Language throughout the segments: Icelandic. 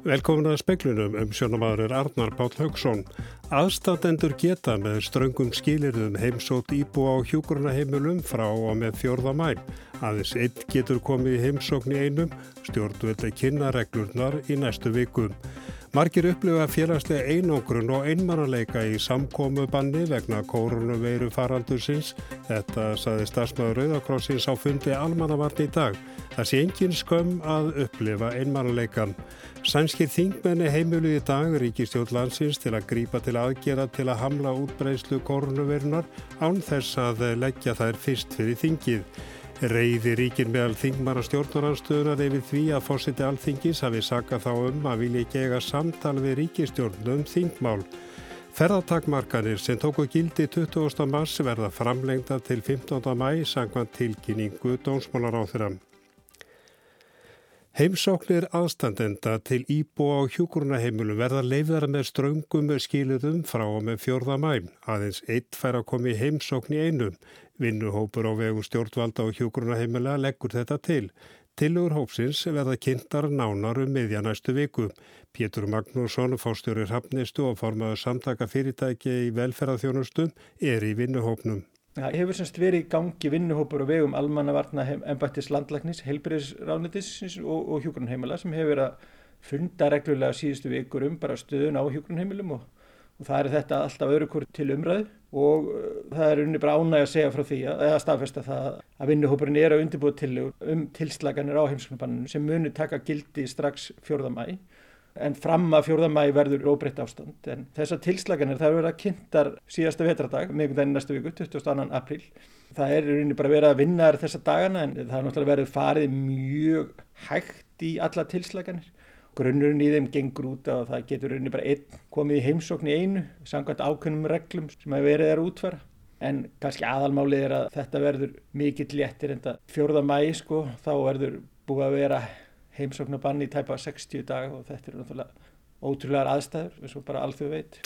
Velkomin að speklunum um sjónamaður Arnar Páll Haugsson. Aðstandendur geta með ströngum skilirðum heimsótt íbúa á hjúkurnaheimilum frá og með fjórða mæl. Aðeins einn getur komið í heimsókn í einum, stjórnvöldi kynnareglurnar í næstu vikum. Margir upplifa félagslega einogrun og einmannaleika í samkómu banni vegna koronaveiru faraldursins. Þetta saði stafsmaður Rauðakrossins á fundi almannavarn í dag. Það sé engin skömm að upplifa einmannleikan. Sænskir þingmenni heimilu í dag ríkistjóð landsins til að grípa til aðgera til að hamla útbreyslu koronaveirunar án þess að leggja þær fyrst fyrir þingið. Reyði ríkin meðal þingmara stjórnaranstöðunar yfir því að fórsiti alþingis hafi sakað þá um að vilja eiga samtal við ríkistjórnum þingmál. Ferðartakmarkanir sem tóku gildi 20. mars verða framlengda til 15. mæ sangvað tilkynningu dónsmálar á þeirra. Heimsóknir aðstandenda til íbúa á hjúkurnaheimilum verða leifðara með ströngum skiluðum frá og með fjórða mæm. Aðeins eitt fær að komi heimsókn í einum. Vinnuhópur á vegum stjórnvalda og hjúgrunaheimila leggur þetta til. Tilugur hópsins verða kynntar nánar um miðja næstu viku. Pétur Magnússon, fórstjórir Hafnistu og formaður samtaka fyrirtæki í velferðarþjónustum er í vinnuhópnum. Það hefur semst verið í gangi vinnuhópur á vegum almannavarna ennbættis landlæknis, heilbyrðisráðnitis og, og hjúgrunheimila sem hefur verið að funda reglulega síðustu vikur um bara stöðun á hjúgrunheimilum og og það er þetta alltaf öru hvort til umræðu og uh, það er unni bara ánæg að segja frá því að, eða staðfesta það að vinnuhópurinn er að undirbúa til um tilslaganir á heimsklubanninu sem muni taka gildi strax fjórðamæ en fram að fjórðamæ verður óbreytt ástand. En þessar tilslaganir það verður að kynntar síðasta vetradag meðgundaginn næstu viku, 22. apríl. Það er unni bara verið að vinna þessar dagana en það er náttúrulega verið farið mjög hægt í alla tilslaganir grunnurinn í þeim gengur út að það getur rauninni bara einn komið í heimsókn í einu samkvæmt ákveðnum reglum sem að verið er að útfæra en kannski aðalmálið er að þetta verður mikill léttir en það fjórða mæ sko þá verður búið að vera heimsóknabann í tæpa 60 dag og þetta er náttúrulega ótrúlegar aðstæður eins og bara alþjóð veit.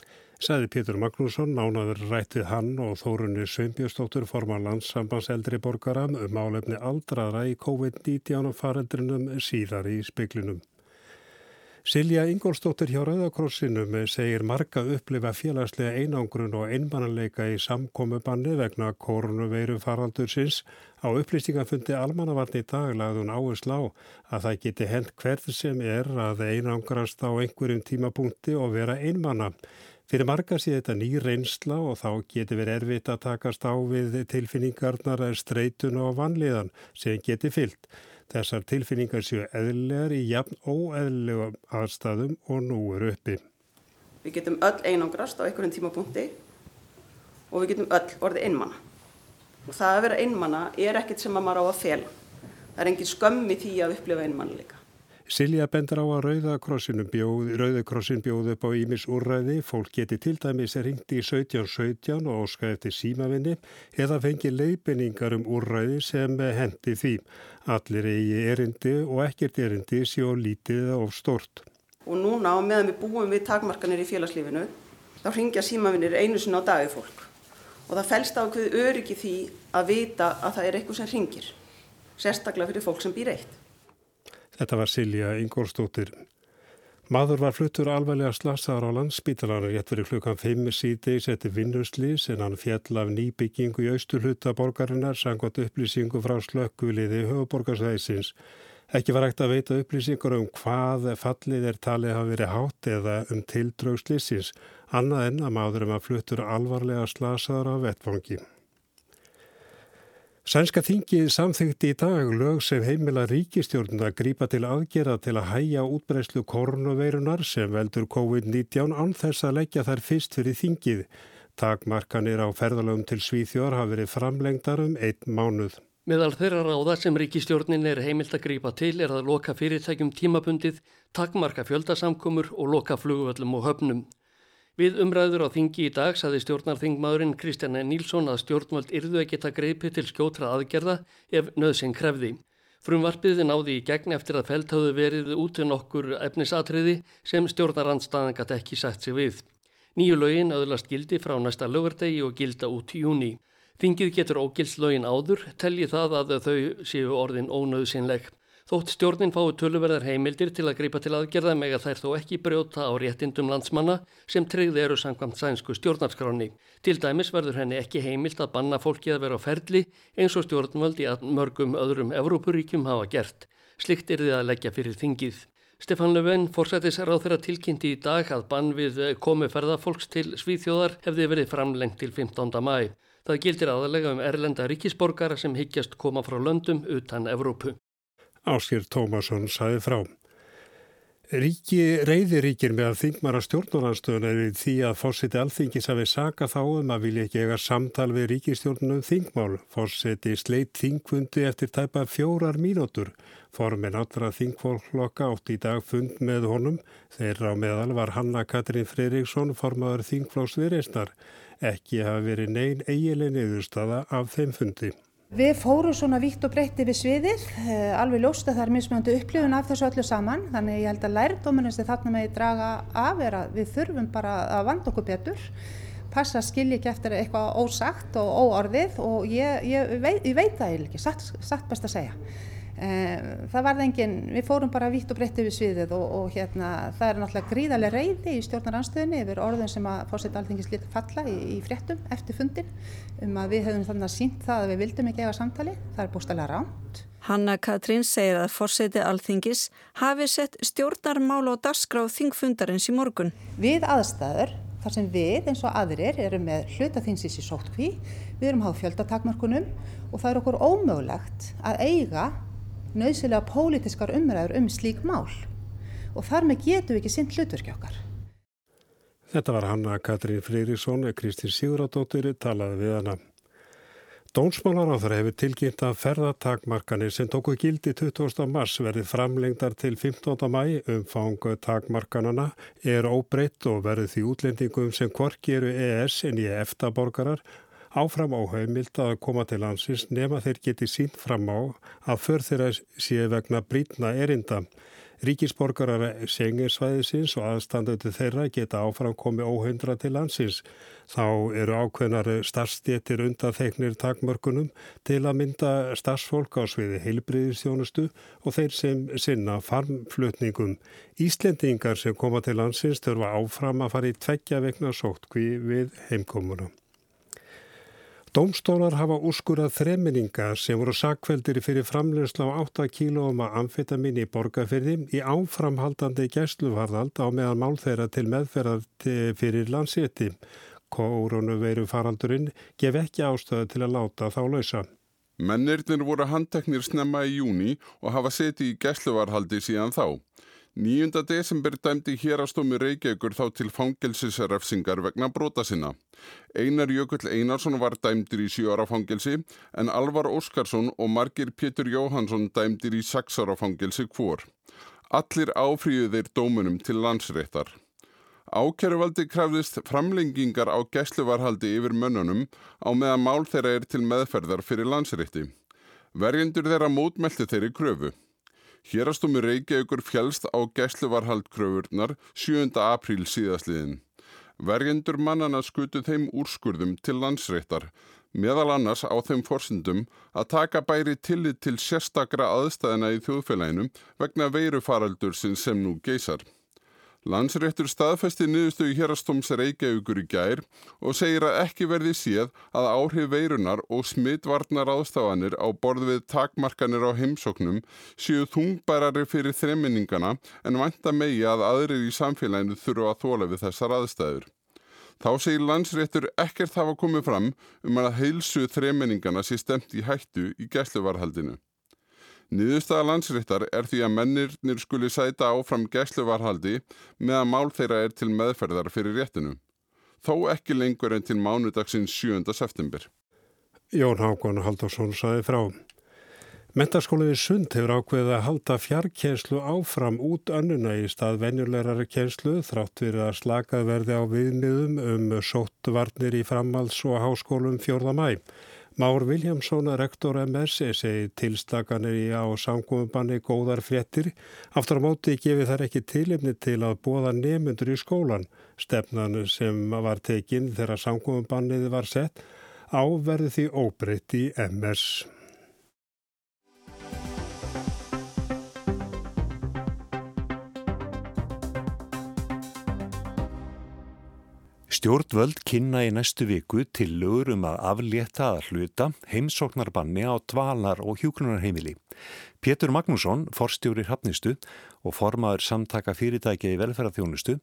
Saði Pétur Magnússon, nánaður rættið hann og Þórunni Sveinbjörnstóttur forman landssambans eldri borgaram um álefni aldraðra í COVID-19 farendrinum síðar í speklinum. Silja Ingólstóttir hjá Rauðakrossinum segir marga upplifa félagslega einangrun og einmannleika í samkomu banni vegna korunuveiru faraldursins. Á upplýstingafundi almannavarni í dag lagðun áherslu á að það geti hent hverð sem er að einangrast á einhverjum tímapunkti og vera einmanna. Fyrir marga sé þetta ný reynsla og þá geti verið erfitt að takast á við tilfinningarnar streitun og vanliðan sem geti fyllt. Þessar tilfinningar séu eðlilegar í jafn óeðlilegum aðstæðum og nú eru uppi. Við getum öll einangrast á einhverjum tímapunkti og við getum öll orðið einmanna. Og það að vera einmanna er ekkert sem að maður á að fela. Það er engin skömmi því að upplifa einmannileika. Silja bendur á að Rauðakrossin bjóð, bjóð upp á Ímis úrræði, fólk geti til dæmis ringt í 1717 og óska eftir símavinni eða fengi leifinningar um úrræði sem hendi því. Allir eigi erindi og ekkert erindi séu lítið of stort. Og núna meðan við búum við takmarkanir í félagslífinu, þá ringja símavinnir einu sinna á dagi fólk. Og það fælst á hverju öryggi því að vita að það er eitthvað sem ringir, sérstaklega fyrir fólk sem býr eitt. Þetta var Silja Ingórstóttir. Maður var fluttur alveglega slasaðar á landsbítalara rétt fyrir klukkan 5 síðdeis eftir vinnuslis en hann fjall af nýbyggingu í austurhutta borgarinnar sangvat upplýsingu frá slökkuliði höfuborgarsæðisins. Ekki var ekkert að veita upplýsingur um hvað fallið er talið hafi verið hátt eða um tildraugslisins, annað en að maður um að fluttur alvarlega slasaðar á vettfangi. Sænska þingið samþykti í dag lög sem heimila ríkistjórnum að grípa til aðgera til að hæja útbreyslu koronaveirunar sem veldur COVID-19 án þess að leggja þær fyrst fyrir þingið. Takmarkanir á ferðalögum til Svíþjór hafi verið framlengdar um einn mánuð. Meðal þeirra ráða sem ríkistjórnin er heimilt að grípa til er að loka fyrirtækjum tímabundið, takmarka fjöldasamkomur og loka flugvöllum og höfnum. Við umræður á þingi í dag saði stjórnarþingmaðurinn Kristjana Nílsson að stjórnvöld yrðu að geta greipi til skjótra aðgerða ef nöðsinn krefði. Frumvarpiði náði í gegn eftir að felt hafðu verið út en okkur efnisatriði sem stjórnarandstaðan gæti ekki sætt sig við. Nýju lögin öðlast gildi frá næsta lögardegi og gilda út í júni. Þingið getur ógilslögin áður, telji það að þau séu orðin ónöðsynleg. Þótt stjórnin fái töluverðar heimildir til að greipa til aðgerða með að þær þó ekki brjóta á réttindum landsmanna sem tryggði eru sangvamt sænsku stjórnarskráni. Til dæmis verður henni ekki heimilt að banna fólki að vera á ferli eins og stjórnvöld í mörgum öðrum Evrópuríkjum hafa gert. Slikt er þið að leggja fyrir þingið. Stefan Löfven fórsættis ráð þeirra tilkynnti í dag að bann við komi ferðafólks til Svíþjóðar hefði verið framlengt til 15. mæ. Það gildir aðalega um erlenda ríkisborgara sem higgjast koma frá löndum utan Evrópu. Áskir Tómasson saði frá. Ríki reyðiríkir með að þingmara stjórnarnarstöðun er því að fórseti alþingis hafi saka þá um að vilja ekki eiga samtal við ríkistjórnunum þingmál. Fórseti sleitt þingfundi eftir tæpa fjórar mínútur. Formin allra þingfólklokka átt í dag fund með honum. Þeirra á meðal var Hanna Katrín Freiriksson, formadur þingflós viðreisnar. Ekki hafi verið neyn eiginlega niðurstaða af þeim fundi. Við fórum svona vítt og breytti við sviðið, eh, alveg ljóst að það er mismöndu upplifun af þessu öllu saman, þannig ég held að lærdóminum sem þarna með ég draga af er að við þurfum bara að vanda okkur betur, passa að skilja ekki eftir eitthvað ósagt og óorðið og ég, ég, ég veit það ekki, satt, satt best að segja. Eh, það varði engin, við fórum bara vitt og breytti við sviðið og, og hérna það er náttúrulega gríðarlega reyði í stjórnaranstöðinni yfir orðun sem að fórsett alþingis lítið falla í, í fréttum eftir fundin um að við hefum þannig að sínt það að við vildum ekki efa samtali, það er bústalega ránt. Hanna Katrín segir að fórseti alþingis hafi sett stjórnarmál og dasgráð þingfundarins í morgun. Við aðstæður þar sem við eins og aðrir erum með hlutaþingsins í sótkví, við erum háð fjöldatakmarkunum og það er okkur ómögulegt að eiga nöðsilega pólitiskar umræður um slík mál og þar með getum við ekki sinn hlutverki okkar. Þetta var Hanna Katrín Freyríksson, Kristýr Sigurðardóttir talaði við hana. Dónsmálaráþur hefur tilkynnt að ferðatakmarkanir sem tóku gildi 20. mars verið framlengdar til 15. mæ umfangu takmarkanana er óbreytt og verið því útlendingum sem hvorki eru ES en í eftaborgarar áfram áhaugmild að koma til landsins nema þeir geti sínt fram á að för þeirra sé vegna brítna erinda. Ríkisborgarar senginsvæðisins og aðstandötu þeirra geta áfram komið óhundra til landsins. Þá eru ákveðnar starfstjetir undan þeiknir takmörkunum til að mynda starfsfólk á sviði heilbriðistjónustu og þeir sem sinna farmflutningum. Íslendingar sem koma til landsins þurfa áfram að fara í tveggja vegna sóttkví við heimkomuna. Dómstólar hafa úrskurað þreminninga sem voru sakveldir fyrir framlegsla á 8 kílóum að amfetamin í borgarferði í áframhaldandi gæsluvarðald á meðan mál þeirra til meðferðar fyrir landsétti. Kórunu faraldurinn gef ekki ástöðu til að láta þá lausa. Mennirnir voru handteknir snemma í júni og hafa setið í gæsluvarhaldi síðan þá. 9. desember dæmdi hérastómi Reykjavíkur þá til fangelsisrefsingar vegna brota sinna. Einar Jökull Einarsson var dæmdir í 7 ára fangelsi en Alvar Óskarsson og Margir Pétur Jóhansson dæmdir í 6 ára fangelsi hvor. Allir áfríðir dómunum til landsréttar. Ákjæruvaldi krafðist framlengingar á gæsluvarhaldi yfir mönnunum á meðan mál þeirra er til meðferðar fyrir landsrétti. Verjendur þeirra mótmelti þeirri kröfu. Hérastómi Reykjavíkur fjálst á gæsluvarhaldkröfurnar 7. apríl síðastliðin. Verjendur mannana skutu þeim úrskurðum til landsreittar, meðal annars á þeim forsendum að taka bæri tillit til sérstakra aðstæðina í þjóðfélaginu vegna veirufaraldur sem nú geysar. Landsréttur staðfesti niðurstögu hérastóms Reykjavíkur í gær og segir að ekki verði séð að áhrif veirunar og smittvarnar ástafanir á borð við takmarkanir á heimsóknum séu þungbærari fyrir þreminningana en vanta megi að aðrir í samfélaginu þurfa að þóla við þessar aðstæður. Þá segir landsréttur ekkert hafa komið fram um að heilsu þreminningana sé stemt í hættu í gæsluvarhaldinu. Niðurstaða landsréttar er því að mennirnir skuli sæta áfram gæsluvarhaldi meðan mál þeirra er til meðferðar fyrir réttinu. Þó ekki lengur en til mánudagsins 7. september. Jón Hákon Haldarsson saði frá. Mentaskóliði Sund hefur ákveðið að halda fjarkjenslu áfram út önnuna í stað venjulegrar kjenslu þrátt fyrir að slakað verði á viðmiðum um sóttvarnir í framhalds og háskólum 4. mæ. Már Viljámsson, rektor MS, segi tilstakanir í á samkóðumbanni góðar fréttir. Aftur á móti gefið þær ekki tilifni til að bóða nefnundur í skólan. Stefnan sem var tekinn þegar samkóðumbannið var sett Áverði því óbreytt í MS. Stjórnvöld kynna í næstu viku til lögur um að aflétta að hluta heimsóknarbanni á dvalar og hjúklunarheimili. Pétur Magnússon, forstjóri hafnistu og formaður samtaka fyrirtækja í velferðarþjónustu,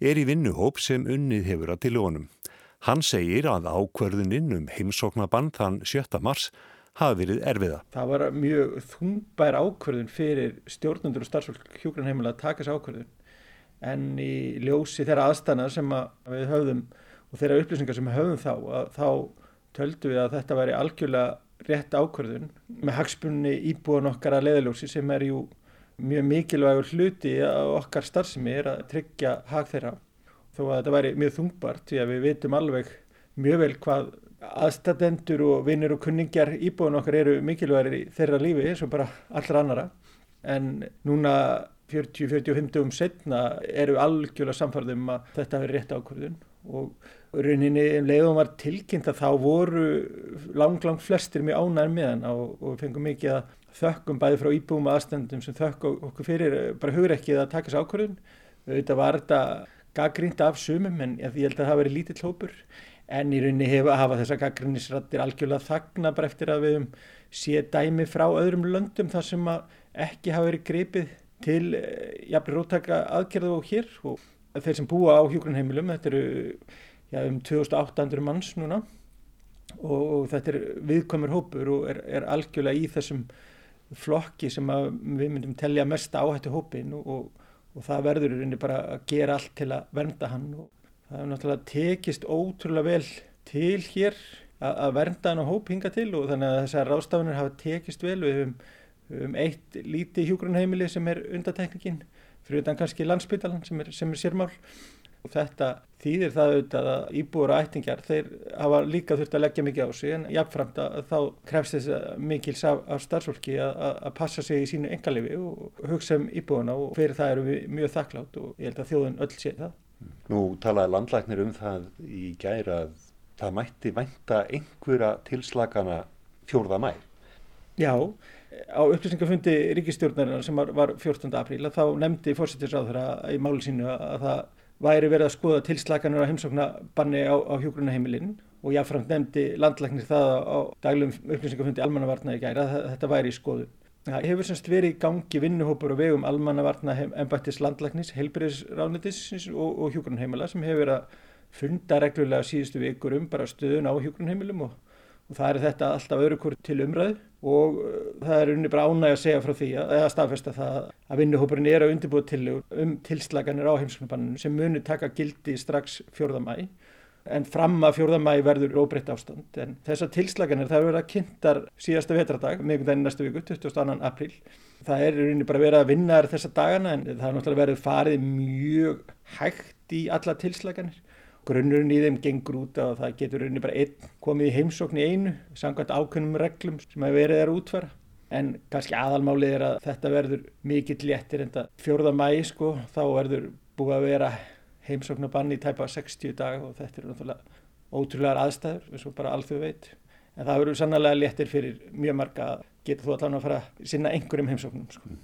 er í vinnuhóp sem unnið hefur að tilónum. Hann segir að ákverðuninn um heimsóknarbann þann 7. mars hafi verið erfiða. Það var mjög þungbær ákverðun fyrir stjórnundur og starfsfólk hjúklunarheimila að taka þessu ákverðun en í ljósi þeirra aðstana sem að við höfðum og þeirra upplýsingar sem við höfðum þá að þá töldu við að þetta væri algjörlega rétt ákvörðun með hagspunni íbúan okkar að leiðaljósi sem er jú mjög mikilvægur hluti að okkar starfsemi er að tryggja hag þeirra. Þó að þetta væri mjög þungbart því að við vitum alveg mjög vel hvað aðstatendur og vinnir og kunningjar íbúan okkar eru mikilvægir í þeirra lífi eins og bara allra annara en núna 40-45 um setna eru algjörlega samfarðum að þetta er rétt ákvörðun og rauninni um leiðum var tilkynnt að þá voru lang, lang flestir mjög ánæður með hann og, og fengum mikið að þökkum bæði frá íbúum aðstendum sem þökk okkur fyrir bara hugur ekki að taka þessu ákvörðun. Þetta var þetta gaggrínt af sumum en ég held að það veri lítill hópur en í rauninni hefa hafa þessa gaggrínisrættir algjörlega þagna bara eftir að við sé dæmi frá öðrum löndum þar sem ekki hafa verið gripið til eh, jafnir róttaka aðgerðu og hér og þeir sem búa á hjógrunheimilum, þetta eru já, um 2800 manns núna og, og þetta er viðkomur hópur og er, er algjörlega í þessum flokki sem við myndum telja mest áhættu hópin og, og, og það verður í bara að gera allt til að vernda hann og það er náttúrulega tekist ótrúlega vel til hér að, vernda hann á hóp hinga til og þannig að þessar rástafunir hafa tekist vel. Við hefum um eitt líti hjúgrunheimili sem er undatekningin fyrir utan kannski landsbytalan sem er, sem er sérmál og þetta þýðir það auðvitað að íbúur og ættingjar þeir hafa líka þurft að leggja mikið á sig en jáfnframt að þá krefst þess mikils af, af starfsfólki að, að passa sig í sínu engalifi og hugsa um íbúuna og fyrir það eru við mjög þakklátt og ég held að þjóðun öll sé það. Nú talaði landlæknir um það í gæra að það mætti vænta einhverja tilslagana fjórða mæ. Já, á upplýsingafundi ríkistjórnarinnar sem var, var 14. apríl þá nefndi fórsettisráður í máli sínu að það væri verið að skoða tilslaganur á heimsóknabanni á, á hjógrunaheimilinn og jáfnframt nefndi landlæknir það á daglum upplýsingafundi almannavarna í gæra að þetta væri í skoðu. Það hefur semst verið í gangi vinnuhópur og vegum almannavarna ennbættis landlæknis, heilbriðisráðnitis og, og hjógrunheimila sem hefur verið að funda reglulega síðustu vikur um bara stöðun á hjógrunheimilum og, og það er þetta alltaf öðru hvort til umræðu og uh, það er unni bara ánæg að segja frá því að, eða staðfesta það að vinnuhópurinn er að undirbúa tillegur um tilslaganir á heimskunarbanninu sem muni taka gildi strax 4. mæ en fram að 4. mæ verður óbreytt ástand en þessar tilslaganir það verður að kynntar síðasta vetradag meðgundaginn næstu viku, 22. apríl það er unni bara verið að vinna þessar dagana en það er náttúrulega verið farið mjög hægt í alla tilslaganir grunnurinn í þeim gengur út að það getur rauninni bara einn komið í heimsókn í einu samkvæmt ákveðnum reglum sem að verið er að útfæra. En kannski aðalmálið er að þetta verður mikill léttir en það fjórða mæ sko þá verður búið að vera heimsóknabann í tæpa 60 dag og þetta er náttúrulega ótrúlegar aðstæður eins og bara alþjóð veit. En það verður sannlega léttir fyrir mjög marga að geta þú allan að fara að sinna einhverjum heimsóknum sko.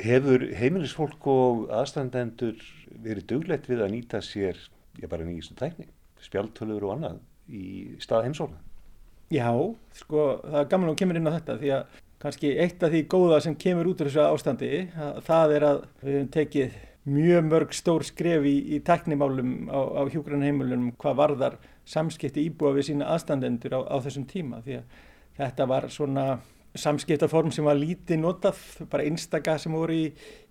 Hefur heimilisfólk og aðstandendur verið duglegt við að nýta sér ég bara nýjistu tækni, spjaltölur og annað í stað heimsóna. Já, sko, það er gaman að kemur inn á þetta því að kannski eitt af því góða sem kemur út úr þessu ástandi, að, það er að við hefum tekið mjög mörg stór skref í, í tæknimálum á, á hjúgrannheimilunum hvað varðar samskipti íbúa við sína aðstandendur á, á þessum tíma því að þetta var svona samskiptaform sem var lítið notað, bara einstaka sem voru í,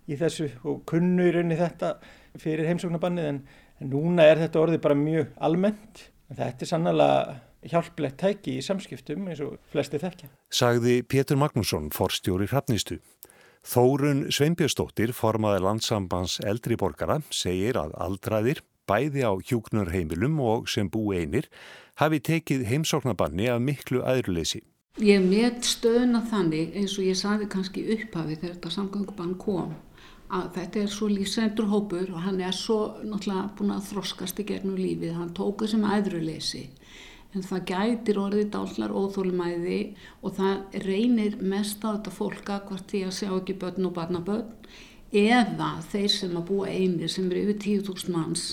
í þessu og kunnu í rauninni þetta fyrir heimsóknarbannið en En núna er þetta orðið bara mjög almennt. Þetta er sannlega hjálplegt tæki í samskiptum eins og flesti þekkja. Sagði Pétur Magnússon, forstjóri hrappnistu. Þórun Sveinbjörnsdóttir, formaði landsambands eldri borgara, segir að aldraðir, bæði á hjúknurheimilum og sem bú einir, hafi tekið heimsóknabanni af miklu aðruleysi. Ég met stöðuna þannig eins og ég saði kannski upphafi þegar þetta samgöngubann kom að þetta er svo lífsendur hópur og hann er svo náttúrulega búin að þroskast í gegnum lífið, hann tók þessum aðruleysi en það gætir orðið dállar óþólumæði og það reynir mest á þetta fólka hvort því að sjá ekki börn og barnabörn eða þeir sem að búa einir sem eru yfir 10.000 manns.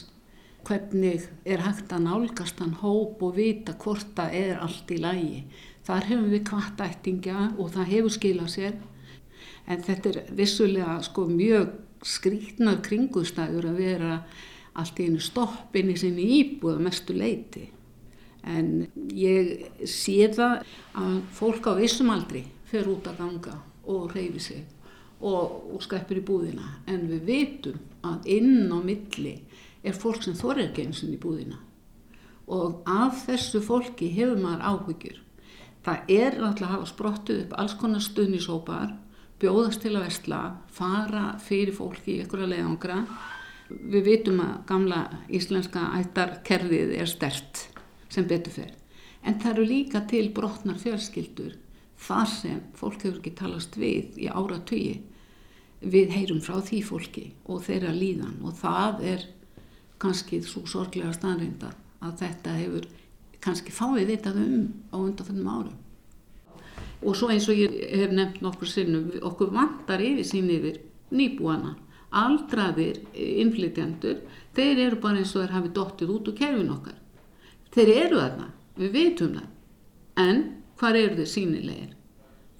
Hvernig er hægt að nálgast hann hóp og vita hvort það er allt í lægi. Þar hefum við kvartættinga og það hefur skilað sér en þetta er vissulega sko mjög skrítnar kringustæður að vera allt í einu stoppin í sinni íbúða mestu leiti en ég sé það að fólk á vissum aldri fer út að ganga og reyfi sig og, og skreppir í búðina. En við veitum að inn á milli er fólk sem þorri ekki eins og í búðina. Og af þessu fólki hefur maður áhyggjur. Það er alltaf að hafa sprottuð upp alls konar stuðnisópar bjóðast til að vestla, fara fyrir fólki í einhverja leiðangra. Við vitum að gamla íslenska ættarkerfið er stert sem betur fyrir. En það eru líka til brotnar fjölskyldur þar sem fólk hefur ekki talast við í ára tugi. Við heyrum frá því fólki og þeirra líðan og það er kannski svo sorglega staðreinda að þetta hefur kannski fáið vitað um á undanfennum árum og svo eins og ég hef nefnt nokkur sinnum okkur vantar yfir sín yfir nýbúana aldraðir innflytjandur þeir eru bara eins og þeir hafi dóttið út úr kerfin okkar. Þeir eru þarna, við veitum það. En hvað eru þeir sínilegir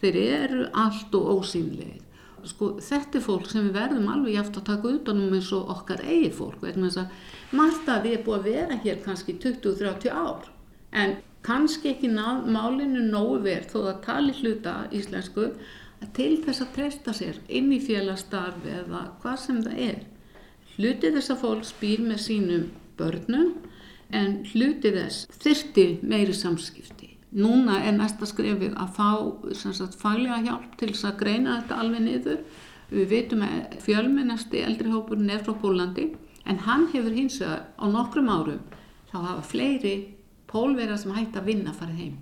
þeir eru allt og ósýnilegir. Sko, þetta er fólk sem við verðum alveg jáft að taka utanum eins og okkar eigi fólk. Margt að við erum búið að vera hér kannski 20-30 ár. En kannski ekki ná, málinu nógu verð þó að tali hluta íslensku til þess að treysta sér inn í félagsstarfi eða hvað sem það er. Hluti þess að fólk spýr með sínum börnum en hluti þess þyrti meiri samskipti. Núna er næsta skrefið að fá sagt, faglega hjálp til þess að greina þetta alveg niður. Við veitum að fjölmennasti eldrihópurinn er frá Pólandi en hann hefur hins vegar á nokkrum árum þá hafa fleiri pólverðar sem hægt að vinna farið heim.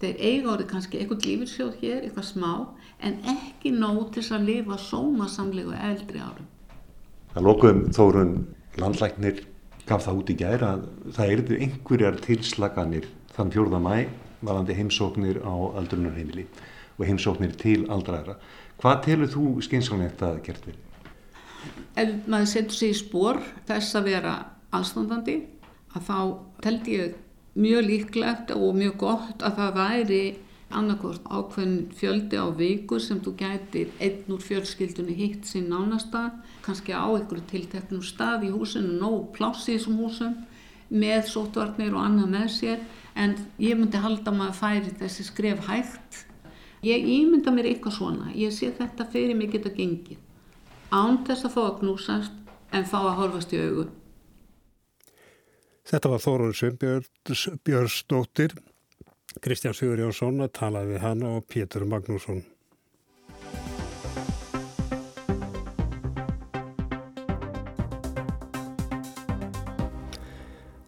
Þeir eiga orðið kannski eitthvað lífilsjóð hér, eitthvað smá, en ekki nóg til að lifa sómasamlegu eldri árum. Það lokuðum þórun landlæknir gaf það út í gæra að það erðu einhverjar tilslaganir þann fjórða mæ varandi heimsóknir á aldrunarheimili og heimsóknir til aldraðara. Hvað telur þú skynsalnegt að gert verið? Ef maður setur sig í spór þess að vera aðstandandi að þá teld ég mjög líklegt og mjög gott að það væri annarkort ákveðin fjöldi á vikur sem þú gætir einn úr fjölskyldunni hitt sín nánasta, kannski á einhverju tilteknum stað í húsinu, nóg pláss í þessum húsum með sótvarnir og annað með sér en ég myndi halda maður að færi þessi skref hægt. Ég ímynda mér eitthvað svona, ég sé þetta fyrir mig geta gengið án þess að fá að knúsast en fá að horfast í augu. Þetta var Þórun Sveinbjörnsdóttir, Kristján Sigur Jónsson að talaði við hana og Pétur Magnússon.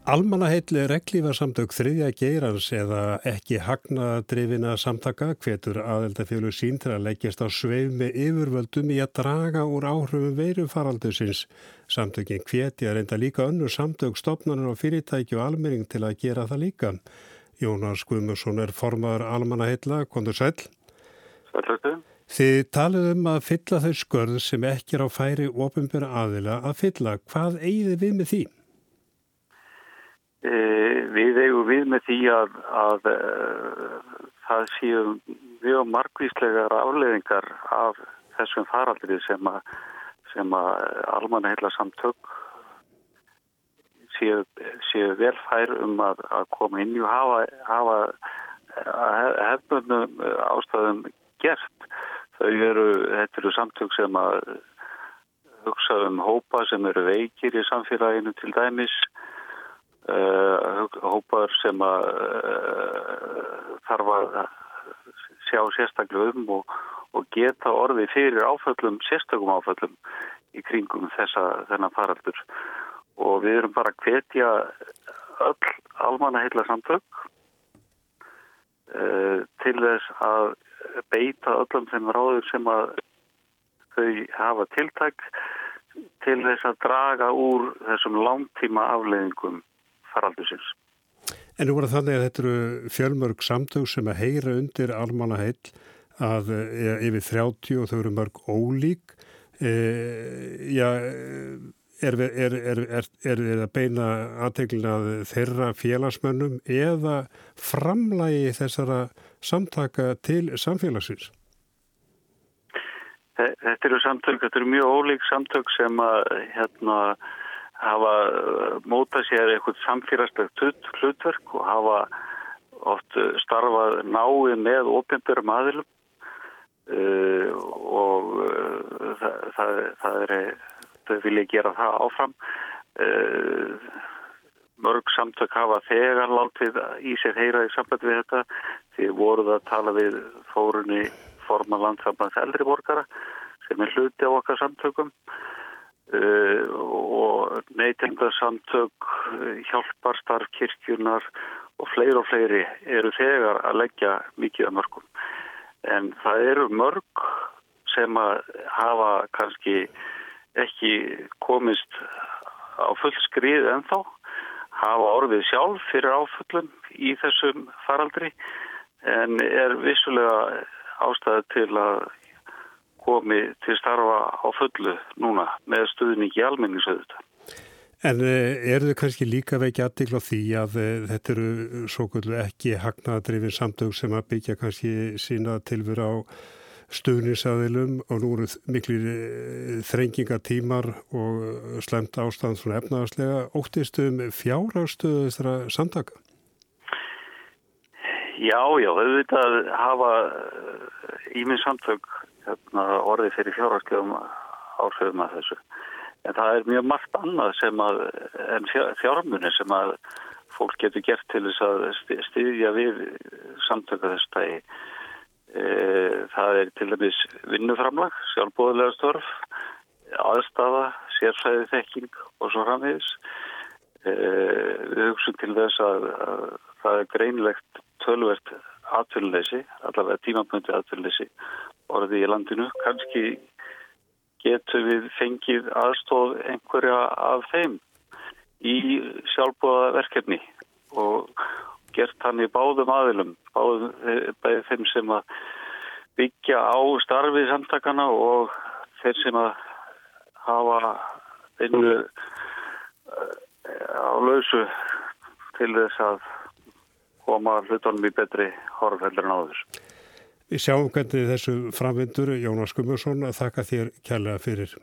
Almanaheittli reglífarsamtök þriðja geirans eða ekki hagnaðadrifina samtaka hvetur aðeldafjölu sín til að leggjast á sveif með yfirvöldum í að draga úr áhrifum veirufaraldusins. Samtökin hveti að reynda líka önnu samtök stopnarnar og fyrirtæki og almenning til að gera það líka. Jónas Guðmursson er formadur almanaheitla, kontur sæl. Sælhættu. Þið talið um að fylla þau skörð sem ekki er á færi ofinbjörn aðila að fylla. Hvað eigið við með því? E, við eigum við með því að, að e, það séu mjög margvíslegar afleðingar af þessum faraldrið sem að, að almanna heila samtök séu, séu velfær um að, að koma inn og hafa, hafa hefnum ástæðum gert. Þau eru, þetta eru samtök sem að hugsa um hópa sem eru veikir í samfélaginu til dæmis Uh, hópar sem að uh, þarf að sjá sérstaklega um og, og geta orði fyrir áföllum, sérstakum áföllum í kringum þessa þennan faraldur. Og við erum bara að hvetja öll almanna heila samtök uh, til þess að beita öllum þeim ráður sem að þau hafa tiltak til þess að draga úr þessum langtíma afleðingum faraldusins. En nú var það þannig að þetta eru fjölmörg samtök sem að heyra undir almanna heill að e, yfir 30 og þau eru mörg ólík. E, já, er, er, er, er það beina aðteglina þeirra félagsmönnum eða framlægi þessara samtaka til samfélagsins? Þetta eru samtök, þetta eru mjög ólík samtök sem að hérna hafa uh, mótað sér eitthvað samfélagslegt hlutverk og hafa oft uh, starfað nái með ópenbjörnum aðilum. Uh, og uh, það, það, það er, þau vilja gera það áfram. Uh, mörg samtök hafa þegar látið í sér heyra í samband við þetta. Því voruð að tala við fórunni forman landsambands eldri borgara sem er hluti á okkar samtökum og neytendarsamtök, hjálparstarf, kirkjunar og fleiri og fleiri eru þegar að leggja mikið að mörgum. En það eru mörg sem að hafa kannski ekki komist á fullskrið ennþá, hafa orðið sjálf fyrir áfullum í þessum faraldri en er vissulega ástæði til að komi til starfa á fullu núna með stuðningi almenningsauðvitað. En eh, eru þau kannski líka vekja aðdegla því að eh, þetta eru svo kvöldu ekki hagnaðadrifin samtök sem að byggja kannski sína tilfur á stuðnisaðilum og nú eru miklu eh, þrengingatímar og slemt ástand svona efnaðarslega óttist um fjárhagstöðu þessara samtaka? Já, já, auðvitað hafa íminn samtök hérna, orði fyrir fjárhagslegum áhrifum að þessu. En það er mjög margt annað sem að, en fjármunni sem að fólk getur gert til þess að styðja við samtöku þess tægi. E, það er til dæmis vinnuframlag, sjálfbóðulega störf, aðstafa, sérfæði þekking og svo framvegis. E, við hugsun til þess að, að það er greinlegt tölvert atvinnleysi, allavega tímapunkti atvinnleysi orði í landinu. Kanski getur við fengið aðstóð einhverja af þeim í sjálfbúða verkefni og gert hann í báðum aðilum, báðum þeim sem að byggja á starfið samtakana og þeir sem að hafa vinnu eh, á lausu til þess að koma hlutunum í betri horfheldur en áður. Við sjáum hvernig þessu framvindur Jónas Gummarsson að þakka þér kærlega fyrir.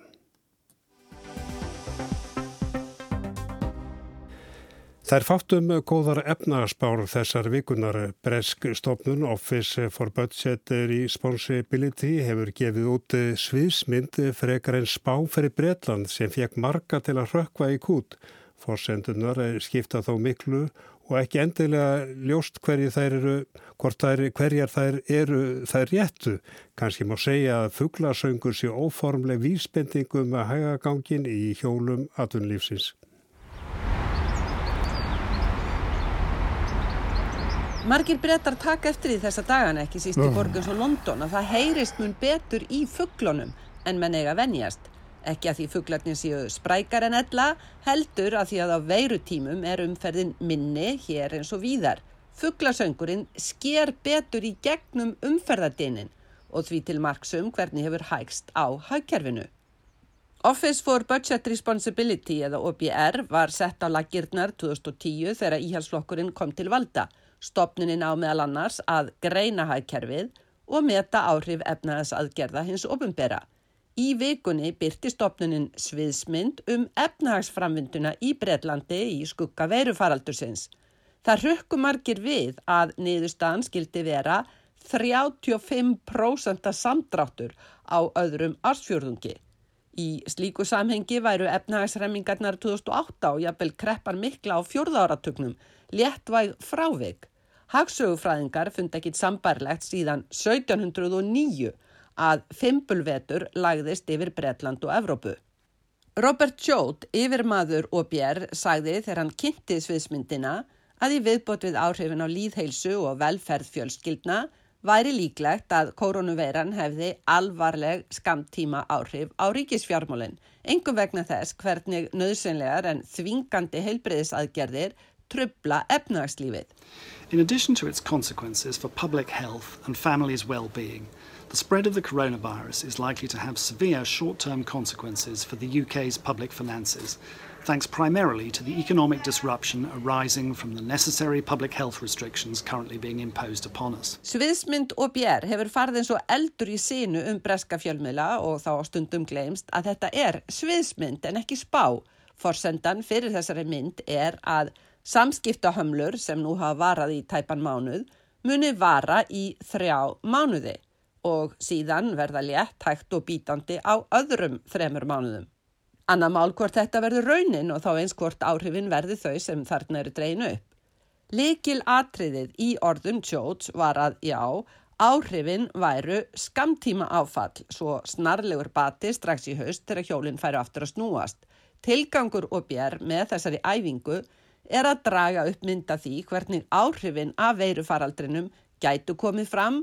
Það er fátum góðar efnaspár þessar vikunar. Bresk stofnun Office for Budget Responsibility hefur gefið út sviðsmynd frekar en spá fyrir Breitland sem fekk marga til að rökva í kút. Forsendunar skipta þó miklu og ekki endilega ljóst þær eru, þær, hverjar þær eru þær réttu. Kanski má segja að fugglasöngur sé óformleg vísbendingum að hægagangin í hjólum atvinnlífsins. Margir brettar taka eftir því þessa dagana ekki síst í borgum svo London að það heyrist mun betur í fugglunum en menn eiga venjast. Ekki að því fugglarnir séu sprækar en ella, heldur að því að á veirutímum er umferðin minni hér eins og víðar. Fugglasöngurinn sker betur í gegnum umferðardinin og því til marksum hvernig hefur hægst á hagkerfinu. Office for Budget Responsibility eða OBR var sett á lagirnar 2010 þegar íhalsflokkurinn kom til valda. Stopnininn á meðal annars að greina hagkerfið og meta áhrif efnaðas aðgerða hins ofinbera. Í vikunni byrti stopnunin sviðsmynd um efnahagsframvinduna í Breitlandi í skugga veirufaraldursins. Það rökkumarkir við að niðurstaðan skildi vera 35% samdráttur á öðrum ársfjörðungi. Í slíku samhengi væru efnahagsremmingarnar 2008 og jafnvel kreppar mikla á fjörðáratugnum, léttvæg frávik. Hagsögufræðingar fundi ekkit sambarlegt síðan 1709 að fimpulvetur lagðist yfir Bretland og Evrópu. Robert Joad, yfirmaður og bér, sagði þegar hann kynnti sviðsmyndina að í viðbót við áhrifin á líðheilsu og velferð fjölskyldna væri líklegt að koronaveiran hefði alvarleg skamtíma áhrif á ríkisfjármólinn, engum vegna þess hvernig nöðsynlegar en þvingandi heilbreyðisaðgerðir trubla efnagslífið. In addition to its consequences for public health and families' well-being, the spread of the coronavirus is likely to have severe short-term consequences for the UK's public finances thanks primarily to the economic disruption arising from the necessary public health restrictions currently being imposed upon us. Sviðsmynd OBR hefur farið eins og eldur í sínu um breska fjölmiðla og þá stundum gleimst að þetta er sviðsmynd en ekki spá. Forsendan fyrir þessari mynd er að samskiptahömlur sem nú hafa varað í tæpan mánuð muni vara í þrjá mánuði og síðan verða létt, hægt og bítandi á öðrum þremur mánuðum. Anna mál hvort þetta verður raunin og þá eins hvort áhrifin verði þau sem þarna eru dreinu upp. Likil atriðið í orðum Jones var að já, áhrifin væru skamtíma áfall svo snarlegur bati strax í haust þegar hjólinn færi aftur að snúast. Tilgangur og bér með þessari æfingu er að draga upp mynda því hvernig áhrifin af veirufaraldrinum gætu komið fram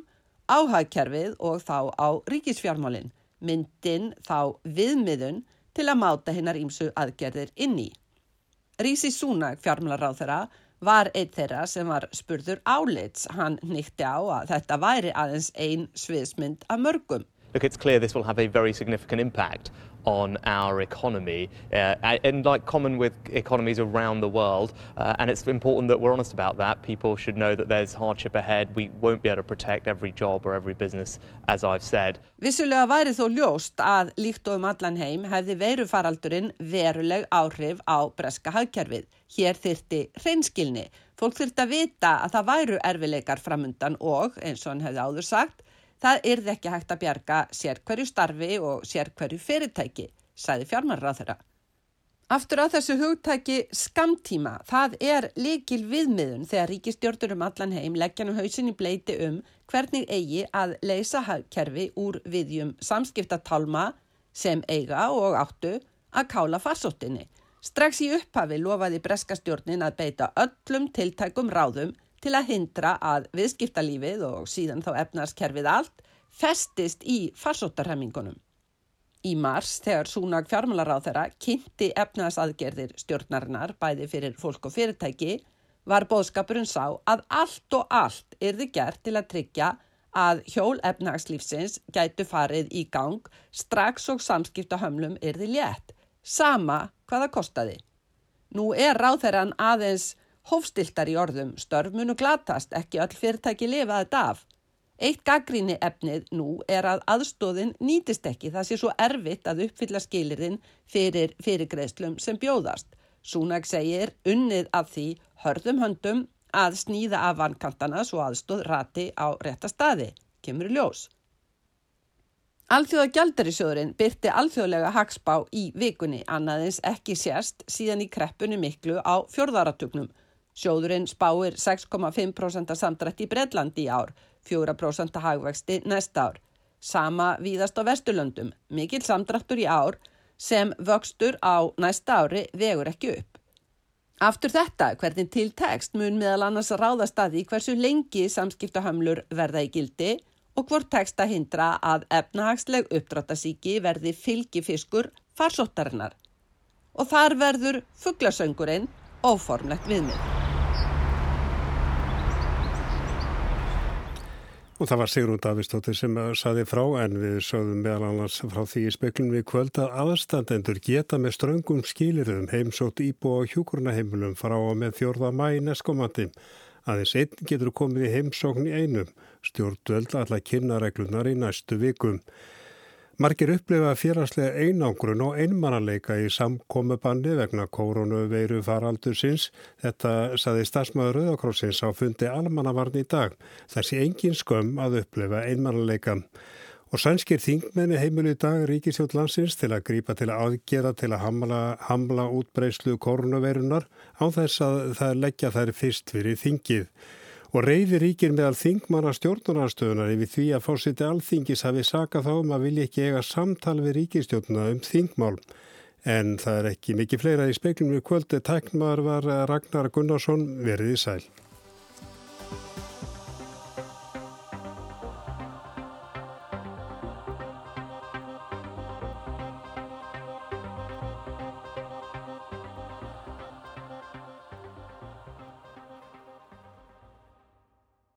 á hagkerfið og þá á ríkisfjármálinn. Myndin þá viðmiðun til að máta hinnar ímsu aðgerðir inn í. Rísi Súnak fjármálaráð þeirra var eitt þeirra sem var spurður álits. Hann nýtti á að þetta væri aðeins ein sviðsmynd af mörgum. Look, it's clear this will have a very significant impact on our economy, uh, and like common with economies around the world. Uh, and it's important that we're honest about that. People should know that there's hardship ahead. We won't be able to protect every job or every business, as I've said. Vissulega væri þó ljóst að líkt og um allan heim hefði veirufaraldurinn veruleg áhrif á breska hagkerfið. Hér þyrti hreinskilni. Fólk þyrti að vita að það væru erfileikar framundan og, eins og hann hefði áður sagt, Það yrði ekki hægt að bjarga sér hverju starfi og sér hverju fyrirtæki, sæði fjármarrað þeirra. Aftur á þessu hugtæki skamtíma, það er likil viðmiðun þegar ríkistjórnur um allan heim leggjanum hausin í bleiti um hvernig eigi að leysa hagkerfi úr viðjum samskiptatálma sem eiga og áttu að kála farsóttinni. Strax í upphafi lofaði breskastjórnin að beita öllum tiltækum ráðum til að hindra að viðskiptalífið og síðan þá efnarskerfið allt festist í farsóttarhemingunum. Í mars, þegar Súnag fjármálaráð þeirra kynnti efnarsaðgerðir stjórnarinnar bæði fyrir fólk og fyrirtæki, var bóðskapurinn sá að allt og allt yrði gert til að tryggja að hjól efnagslífsins gætu farið í gang strax og samskiptahömlum yrði létt, sama hvaða kostaði. Nú er ráð þeirran aðeins Hófstiltar í orðum, störfmunu glatast, ekki öll fyrirtæki lifa þetta af. Eitt gaggríni efnið nú er að aðstóðin nýtist ekki það sé svo erfitt að uppfylla skilirinn fyrir fyrirgreðslum sem bjóðast. Súnag segir unnið af því hörðum höndum að sníða af vankantana svo aðstóð rati á rétta staði, kemur ljós. Alþjóða gjaldarisjóðurinn byrti alþjóðlega hagspá í vikunni annaðins ekki sérst síðan í kreppunni miklu á fjörðaratugnum Sjóðurinn spáir 6,5% samdrætt í Breitlandi í ár, 4% hagvexti næsta ár. Sama víðast á Vesturlöndum, mikil samdrættur í ár sem vöxtur á næsta ári vegur ekki upp. Aftur þetta, hvernig til tekst mun meðal annars ráðast að því hversu lengi samskiptahamlur verða í gildi og hvort tekst að hindra að efnahagsleg uppdráttasíki verði fylgifiskur farsóttarinnar. Og þar verður fugglasöngurinn óformlegt viðmið. Og það var Sigrún Davistóttir sem saði frá en við sögðum meðal annars frá því í speklunum við kvöld að aðstandendur geta með ströngum skilirðum heimsótt íbú á hjúkurnaheimilum frá og með fjórða mæ neskomandi. Aðeins einn getur komið í heimsókn í einum, stjórnvöld alla kynnareglunar í næstu vikum. Margir upplefa félagslega einangrun og einmannaleika í samkomiðbandi vegna koronaveiru faraldur sinns. Þetta saði stafsmaður Rauðakrósins á fundi almannavarn í dag. Þessi engin skömm að upplefa einmannaleika. Og sænskir þingmenni heimil í dag Ríkisjótt landsins til að grípa til að aðgera til að hamla, hamla útbreyslu koronaveirunar á þess að það leggja þær fyrst fyrir þingið og reyði ríkir meðal þingmanna stjórnarnarstöðunar yfir því að fórsiti alþingis hafi sakað þá um að vilja ekki eiga samtal við ríkistjórnuna um þingmál. En það er ekki mikið fleira í speiklum við kvöldi. Tæknmar var Ragnar Gunnarsson verið í sæl.